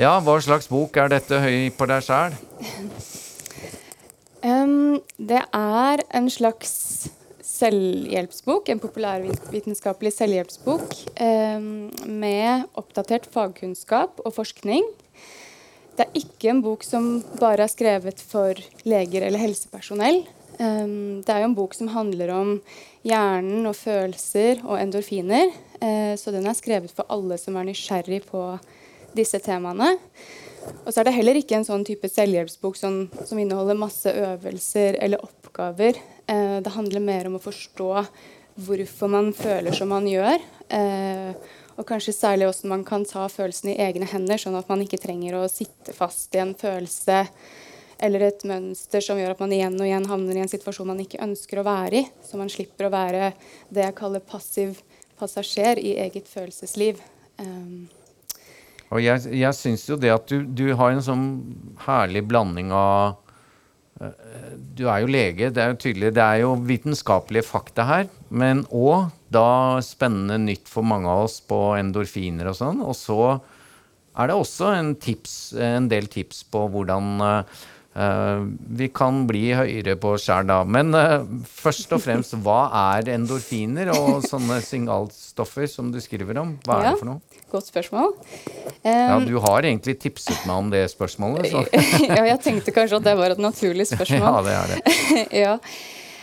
Ja, hva slags bok er dette høy på deg sjæl? Um, det er en slags selvhjelpsbok, en populærvitenskapelig selvhjelpsbok eh, med oppdatert fagkunnskap og forskning. Det er ikke en bok som bare er skrevet for leger eller helsepersonell. Eh, det er jo en bok som handler om hjernen og følelser og endorfiner. Eh, så den er skrevet for alle som er nysgjerrig på disse temaene. Og så er det heller ikke en sånn type selvhjelpsbok som, som inneholder masse øvelser eller oppgaver det handler mer om å forstå hvorfor man føler som man gjør. Eh, og kanskje særlig hvordan man kan ta følelsen i egne hender, sånn at man ikke trenger å sitte fast i en følelse eller et mønster som gjør at man igjen og igjen havner i en situasjon man ikke ønsker å være i. Så man slipper å være det jeg kaller passiv passasjer i eget følelsesliv. Um. og jeg, jeg syns jo det at du, du har en sånn herlig blanding av du er jo lege, det er jo tydelig. Det er jo vitenskapelige fakta her. Men òg da spennende nytt for mange av oss på endorfiner og sånn. Og så er det også en, tips, en del tips på hvordan uh, vi kan bli høyere på sjæl da. Men uh, først og fremst, hva er endorfiner og sånne signalstoffer som du skriver om? Hva er det for noe? Godt spørsmål. Um, ja, Du har egentlig tipset meg om det spørsmålet. ja, jeg tenkte kanskje at det var et naturlig spørsmål. ja, det er det. ja.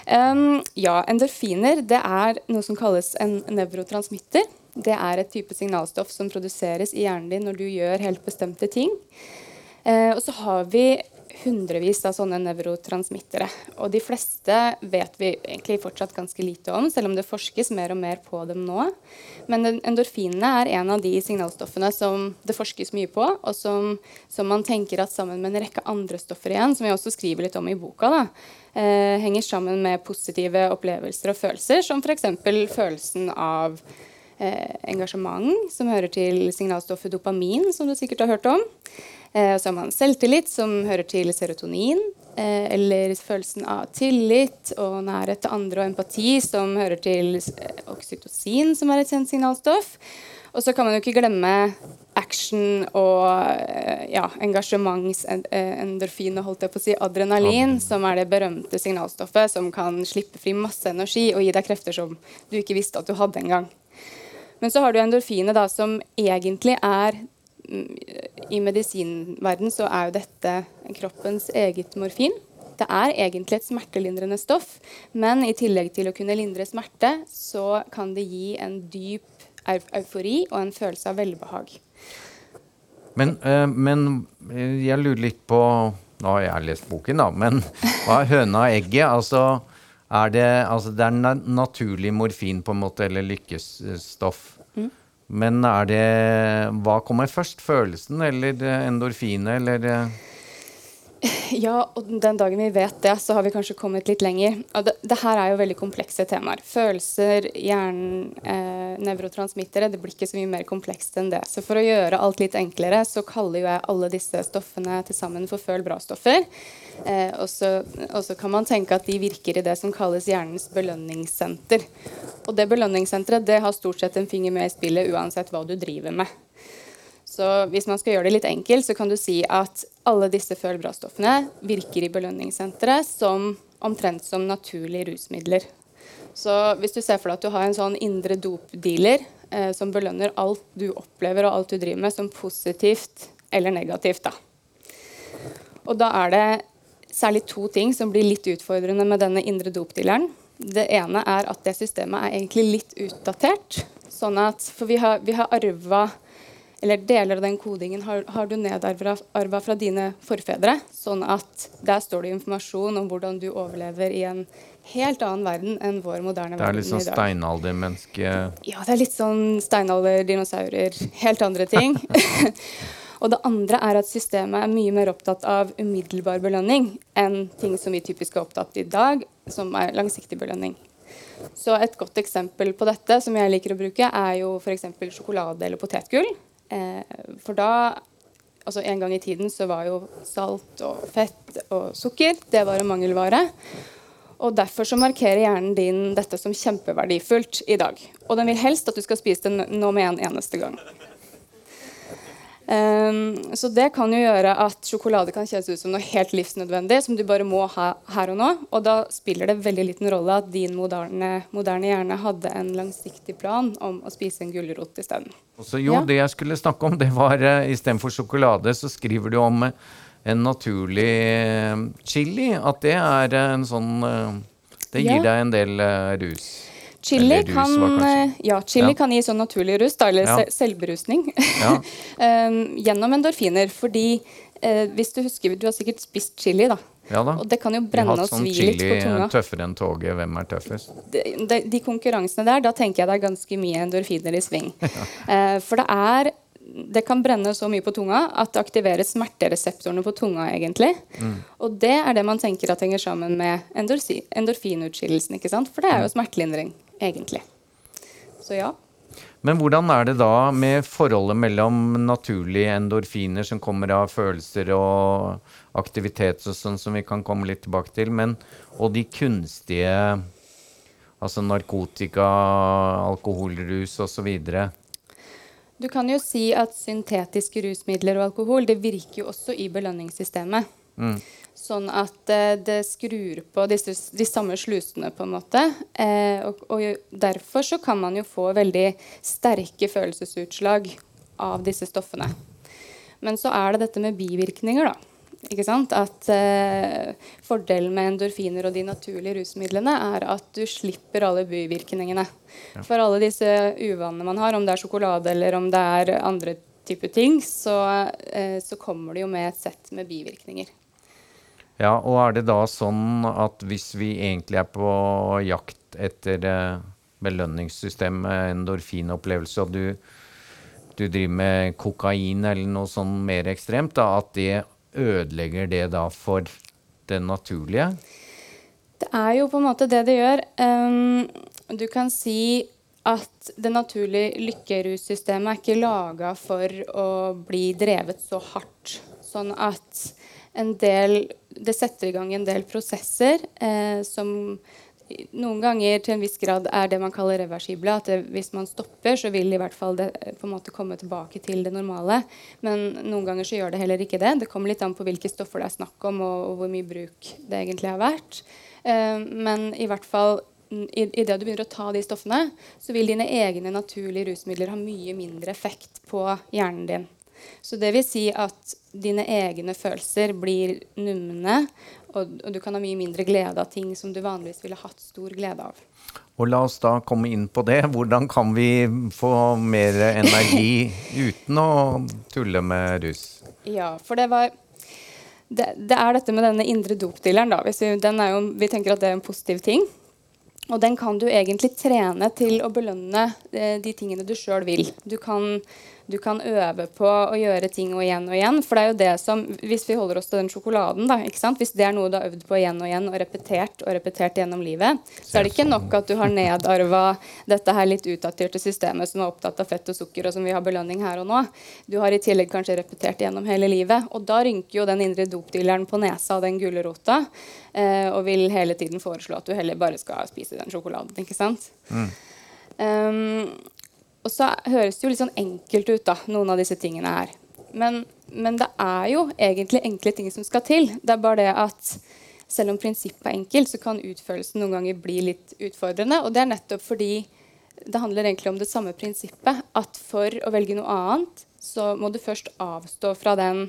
Um, ja, endorfiner det er noe som kalles en nevrotransmitter. Det er et type signalstoff som produseres i hjernen din når du gjør helt bestemte ting. Uh, og så har vi hundrevis av sånne nevrotransmittere. Og de fleste vet vi egentlig fortsatt ganske lite om, selv om det forskes mer og mer på dem nå. Men endorfinene er en av de signalstoffene som det forskes mye på, og som, som man tenker at sammen med en rekke andre stoffer igjen, som vi også skriver litt om i boka, da, eh, henger sammen med positive opplevelser og følelser, som f.eks. følelsen av eh, engasjement, som hører til signalstoffet dopamin, som du sikkert har hørt om. Eh, så har man selvtillit, som hører til serotonin. Eh, eller følelsen av tillit og nærhet til andre og empati, som hører til eh, oksytocin, som er et kjent signalstoff. Og så kan man jo ikke glemme action og ja, engasjementsendorfin og holdt jeg på å si adrenalin, som er det berømte signalstoffet som kan slippe fri masse energi og gi deg krefter som du ikke visste at du hadde engang. Men så har du endorfinet, da, som egentlig er I medisinverden så er jo dette kroppens eget morfin. Det er egentlig et smertelindrende stoff, men i tillegg til å kunne lindre smerte, så kan det gi en dyp eufori og en følelse av velbehag. Men, øh, men eh, jeg lurer litt på Nå har jeg lest boken, da, men hva er høna og egget? Altså, er det, altså, det er naturlig morfin, på en måte, eller lykkestoff. Men er det Hva kommer først? Følelsen eller endorfinet, eller Ja, og den dagen vi vet det, så har vi kanskje kommet litt lenger. Og det, det her er jo veldig komplekse temaer. Følelser, hjernen, eh, nevrotransmittere. Det blir ikke så mye mer komplekst enn det. Så for å gjøre alt litt enklere, så kaller jo jeg alle disse stoffene til sammen for føl bra-stoffer. Eh, og, så, kan man tenke at de virker i det som kalles hjernens belønningssenter. Og det belønningssenteret det har stort sett en finger med i spillet uansett hva du driver med. Så hvis man skal gjøre det litt enkelt, så kan du si at alle disse føl bra-stoffene virker i belønningssenteret som omtrent som naturlige rusmidler. Så hvis du ser for deg at du har en sånn indre dopdealer eh, som belønner alt du opplever og alt du driver med, som positivt eller negativt, da. Og da er det særlig to ting som blir litt utfordrende med denne indre dopdealeren. Det ene er at det systemet er egentlig litt utdatert. Sånn at, for vi har, vi har arva eller deler av den kodingen har, har du nedarva fra dine forfedre. Sånn at der står det informasjon om hvordan du overlever i en helt annen verden enn vår moderne verden i dag. Det er litt sånn steinaldermenneske Ja, det er litt sånn steinalder, dinosaurer, helt andre ting. Og det andre er at systemet er mye mer opptatt av umiddelbar belønning enn ting som vi typisk er opptatt i dag, som er langsiktig belønning. Så Et godt eksempel på dette som jeg liker å bruke, er jo f.eks. sjokolade eller potetgull. Eh, for da altså En gang i tiden så var jo salt og fett og sukker det var en mangelvare. Og Derfor så markerer hjernen din dette som kjempeverdifullt i dag. Og den vil helst at du skal spise det nå med en eneste gang. Um, så det kan jo gjøre at sjokolade kan kjennes ut som noe helt livsnødvendig som du bare må ha her og nå. Og da spiller det veldig liten rolle at din moderne, moderne hjerne hadde en langsiktig plan om å spise en gulrot isteden. Jo, ja. det jeg skulle snakke om, det var uh, istedenfor sjokolade, så skriver du om uh, en naturlig uh, chili. At det er en sånn Det gir ja. deg en del rus. Chili, rus, kan, eh, ja, chili ja. kan gi sånn naturlig rus, da, eller ja. selvberusning, um, gjennom endorfiner. Fordi eh, hvis du husker, du har sikkert spist chili, da. Ja da. Og det kan jo brenne og sånn svi litt på tunga. Tøffere enn toget, hvem er tøffest? De, de, de, konkurransene der, da tenker jeg det er ganske mye endorfiner i sving. eh, for det er det kan brenne så mye på tunga at det aktiverer smertereseptorene på tunga. egentlig. Mm. Og det er det man tenker at henger sammen med endorfinutskillelsen. ikke sant? For det er jo mm. smertelindring egentlig. Så ja. Men hvordan er det da med forholdet mellom naturlige endorfiner som kommer av følelser og aktivitet og sånn, som vi kan komme litt tilbake til, men, og de kunstige Altså narkotika, alkoholrus osv.? Du kan jo si at syntetiske rusmidler og alkohol det virker jo også i belønningssystemet. Mm. Sånn at eh, det skrur på disse, de samme slusene, på en måte. Eh, og, og, derfor så kan man jo få veldig sterke følelsesutslag av disse stoffene. Men så er det dette med bivirkninger, da. Ikke sant? At eh, Fordelen med endorfiner og de naturlige rusmidlene er at du slipper alle bivirkningene. Ja. For alle disse uvanene man har, om det er sjokolade eller om det er andre typer ting, så, eh, så kommer det jo med et sett med bivirkninger. Ja, og er det da sånn at hvis vi egentlig er på jakt etter eh, belønningssystemet, endorfinopplevelse, og du, du, driver med kokain eller noe sånn mer ekstremt, da, at det ødelegger det da for det naturlige? Det er jo på en måte det det gjør. Um, du kan si at det naturlige lykkerussystemet er ikke laga for å bli drevet så hardt. Sånn at en del Det setter i gang en del prosesser eh, som noen ganger til en viss grad er det man kaller reversible. At det, hvis man stopper, så vil i hvert fall det eh, på en måte komme tilbake til det normale. Men noen ganger så gjør det heller ikke det. Det kommer litt an på hvilke stoffer det er snakk om, og, og hvor mye bruk det egentlig har vært. Eh, men i hvert fall i, i det du begynner å ta de stoffene, så vil dine egne naturlige rusmidler ha mye mindre effekt på hjernen din. Så det vil si at dine egne følelser blir numne, og, og, du kan ha mye mindre glede av ting som du vanligvis ville hatt stor glede av. Og la oss da komme inn på det. Hvordan kan vi få mer energi uten å tulle med rus? Ja, for det var det, det er dette med denne indre dopdealeren. Vi, vi tenker at det er en positiv ting. Og den kan du egentlig trene til å belønne eh, de tingene du sjøl vil. Du kan du kan øve på å gjøre ting og igjen og igjen. For det er jo det som, Hvis vi holder oss til den sjokoladen, da, ikke sant? hvis det er noe du har øvd på igjen og igjen og repetert og repetert gjennom livet, så er det ikke nok at du har nedarva dette her litt utdaterte systemet som er opptatt av fett og sukker, og som vi har belønning her og nå. Du har i tillegg kanskje repetert gjennom hele livet. Og da rynker jo den indre dopdealeren på nesa av den gulrota eh, og vil hele tiden foreslå at du heller bare skal spise den sjokoladen. ikke sant? Mm. Um, og så høres det jo litt sånn enkelt ut, da, noen av disse tingene her. Men, men, det er jo egentlig enkle ting som skal til. Det er bare det at selv om prinsippet er enkelt, så kan utførelsen noen ganger bli litt utfordrende. Og det er nettopp fordi det handler egentlig om det samme prinsippet. At for å velge noe annet, så må du først avstå fra den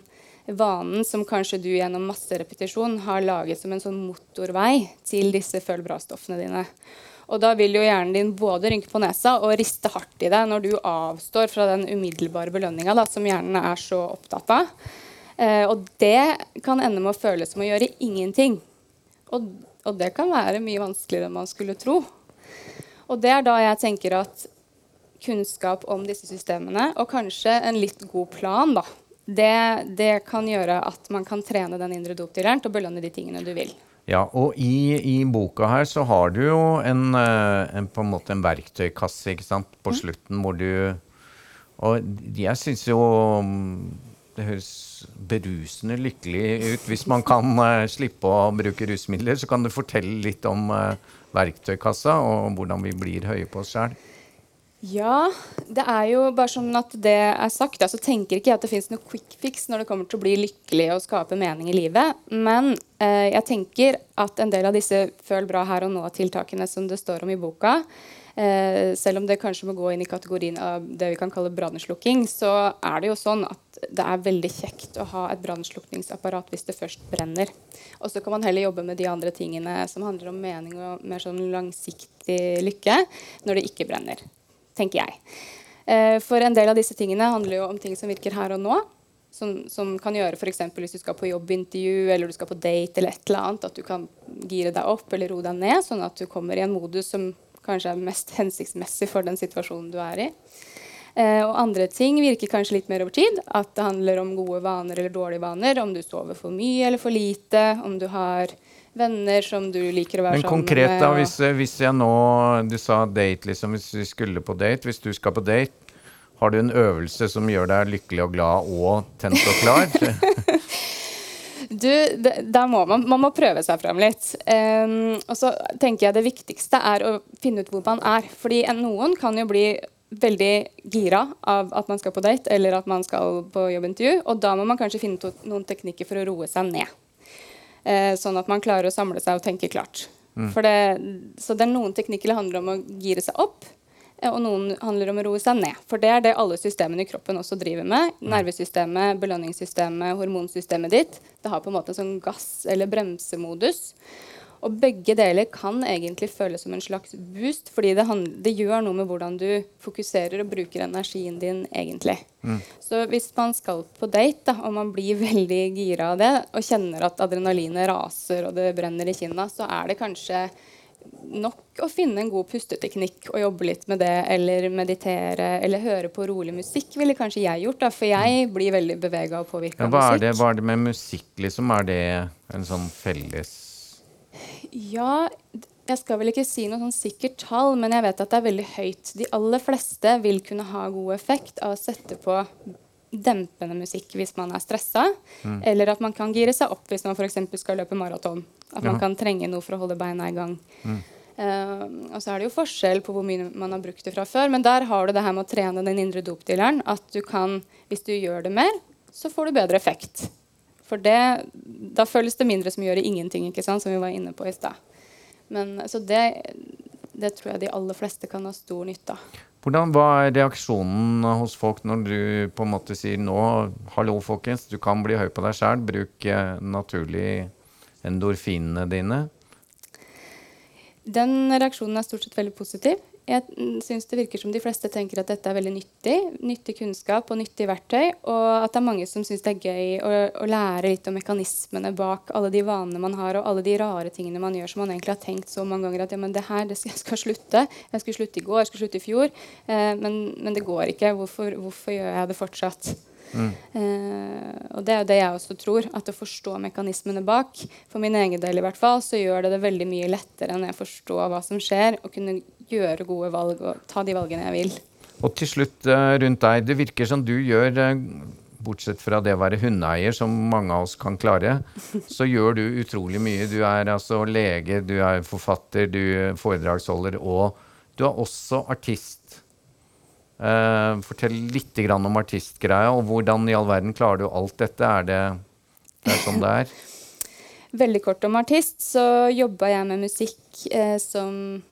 vanen som kanskje du gjennom masse repetisjon har laget som en sånn motorvei til disse føl bra-stoffene dine. Og da vil jo hjernen din både rynke på nesa og riste hardt i deg når du avstår fra den umiddelbare belønninga som hjernen er så opptatt av. Eh, og det kan ende med å føles som å gjøre ingenting. Og, og, det kan være mye vanskeligere enn man skulle tro. Og det er da jeg tenker at kunnskap om disse systemene, og kanskje en litt god plan, da, det, det kan gjøre at man kan trene den indre dopdealeren til å belønne de tingene du vil. Ja, og i, i, boka her så har du jo en, eh, en, på en måte en verktøykasse ikke sant, på mm. slutten hvor du Og jeg syns jo mm, det høres berusende lykkelig ut. Hvis man kan uh, slippe å bruke rusmidler, så kan du fortelle litt om uh, verktøykassa og hvordan vi blir høye på oss sjøl. Ja, det er jo bare sånn at det er sagt, så tenker ikke jeg at det fins noe quick fix når det kommer til å bli lykkelig og skape mening i livet. Men eh, jeg tenker at en del av disse føl bra her og nå-tiltakene som det står om i boka, eh, selv om det kanskje må gå inn i kategorien av det vi kan kalle brannslukking, så er det jo sånn at det er veldig kjekt å ha et brannslukningsapparat hvis det først brenner. Og så kan man heller jobbe med de andre tingene som handler om mening og mer sånn langsiktig lykke, når det ikke brenner tenker jeg. Eh, for en del av disse tingene handler jo om ting som virker her og nå. Som, som kan gjøre f.eks. hvis du skal på jobbintervju eller du skal på date, eller et eller annet, at du kan gire deg opp eller roe deg ned, sånn at du kommer i en modus som kanskje er mest hensiktsmessig for den situasjonen du er i. Eh, og andre ting virker kanskje litt mer over tid. At det handler om gode vaner eller dårlige vaner. Om du sover for mye eller for lite. Om du har venner som du liker å være Men sammen konkret, med. Da, hvis, hvis, jeg nå Du sa date, liksom. Hvis vi skulle på date. Hvis du skal på date, har du en øvelse som gjør deg lykkelig og glad og tent og klar? du, da må man, man må prøve seg frem litt. Um, og så tenker jeg det viktigste er å finne ut hvor man er. Fordi noen kan jo bli veldig gira av at man skal på date eller at man skal på jobbintervju. Og da må man kanskje finne noen teknikker for å roe seg ned. Eh, sånn at man klarer å samle seg og tenke klart. Mm. Det, så det er noen teknikker det handler om å gire seg opp, eh, og noen handler om å roe seg ned. For det er det alle systemene i kroppen også driver med. Mm. Nervesystemet, belønningssystemet, hormonsystemet ditt. Det har på en måte en sånn gass- eller bremsemodus. Og begge deler kan egentlig føles som en slags boost, fordi det, det, gjør noe med hvordan du fokuserer og bruker energien din egentlig. Mm. Så hvis man skal på date, da, og man blir veldig gira av det, og kjenner at adrenalinet raser og det brenner i kinna, så er det kanskje nok å finne en god pusteteknikk og jobbe litt med det, eller meditere, eller høre på rolig musikk, ville kanskje jeg gjort. da, For jeg blir veldig bevega og påvirka ja, av musikk. hva er det med musikk, liksom? Er det en sånn felles Ja, jeg skal vel ikke si noe sånn sikkert tall, men jeg vet at det er veldig høyt. De aller fleste vil kunne ha god effekt av å sette på dempende musikk hvis man er stressa, mm. eller at man kan gire seg opp hvis man f.eks. skal løpe maraton. At man kan trenge noe for å holde beina i gang. Mm. Uh, og så er det jo forskjell på hvor mye man har brukt det fra før, men der har du det her med å trene den indre dopdealeren. At du kan, hvis du gjør det mer, så får du bedre effekt. For det, da føles det mindre som å gjøre ingenting, ikke sant, som vi var inne på i stad. Så det, det tror jeg de aller fleste kan ha stor nytte av. Hvordan var reaksjonen hos folk når du på en måte sier nå Hallo, folkens, du kan bli høy på deg sjæl. Bruk eh, naturlig endorfinene dine. Den reaksjonen er stort sett veldig positiv. Jeg syns det virker som de fleste tenker at dette er veldig nyttig. Nyttig kunnskap og nyttig verktøy. Og at det er mange som syns det er gøy å, å, lære litt om mekanismene bak alle de vanene man har, og alle de rare tingene man gjør som man egentlig har tenkt så mange ganger at ja, men det her, det skal, jeg skal slutte. Jeg skulle slutte i går, jeg skulle slutte i fjor. Eh, men, men, det går ikke. Hvorfor, hvorfor gjør jeg det fortsatt? Mm. Uh, og det er jo det jeg også tror. At å forstå mekanismene bak, for min egen del i hvert fall, så gjør det det veldig mye lettere når jeg forstår hva som skjer, å kunne gjøre gode valg og ta de valgene jeg vil. Og til slutt uh, rundt deg. Det virker som du gjør uh, Bortsett fra det å være hundeeier, som mange av oss kan klare, så gjør du utrolig mye. Du er altså lege, du er forfatter, du er foredragsholder, og du er også artist. Uh, fortell litt om artistgreia, og hvordan i all verden klarer du alt dette? Er det, det er sånn det er? Veldig kort om artist, så jobba jeg med musikk eh, som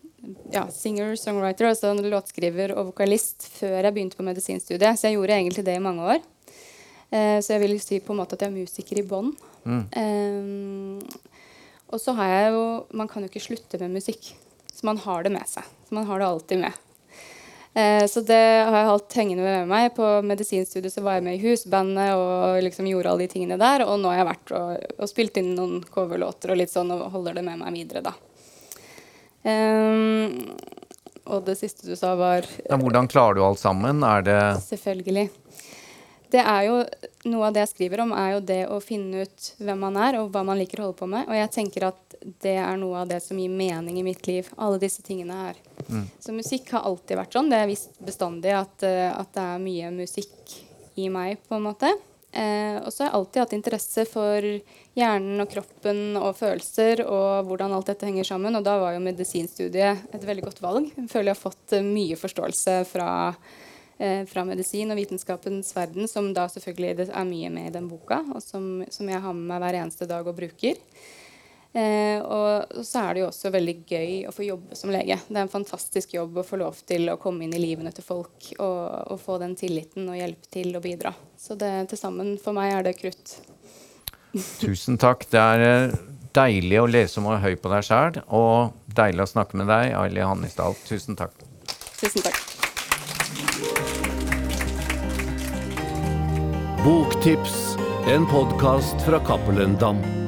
ja, singer, songwriter, altså låtskriver og vokalist før jeg begynte på medisinstudiet. Så jeg gjorde egentlig det i mange år. Eh, så jeg vil si på en måte at jeg er musiker i bånn. Mm. Eh, og så har jeg jo Man kan jo ikke slutte med musikk. Så man har det med seg. Så man har det alltid med. Eh, så det har jeg hatt hengende med meg. På medisinstudiet så var jeg med i husbandet og liksom gjorde alle de tingene der. Og nå har jeg vært og, og spilt inn noen coverlåter og litt sånn og holder det med meg videre, da. Um, og det siste du sa, var ja, Hvordan klarer du alt sammen? Er det Selvfølgelig. Det er jo, Noe av det jeg skriver om, er jo det å finne ut hvem man er, og hva man liker å holde på med. Og jeg tenker at det er noe av det som gir mening i mitt liv. Alle disse tingene her. Mm. Så musikk har alltid vært sånn. Det er visst bestandig at, eh, at, det er mye musikk i meg, på en måte. Eh, og så har jeg alltid hatt interesse for hjernen og kroppen og følelser og hvordan alt dette henger sammen. Og da var jo medisinstudiet et veldig godt valg. Jeg føler jeg har fått eh, mye forståelse fra, fra medisin og vitenskapens verden, som da selvfølgelig er mye med i den boka, og som, som jeg har med meg hver eneste dag og bruker. Eh, og så er det jo også veldig gøy å få jobbe som lege. Det er en fantastisk jobb å få lov til å komme inn i livene til folk og, og få den tilliten og hjelpe til å bidra. Så det til sammen for meg er det krutt. Tusen takk. Det er eh, deilig å lese om å høy på deg sjæl, og deilig å snakke med deg, Aili Hannisdal. Tusen takk. Tusen takk. Boktips, en podkast fra Cappelen Dam.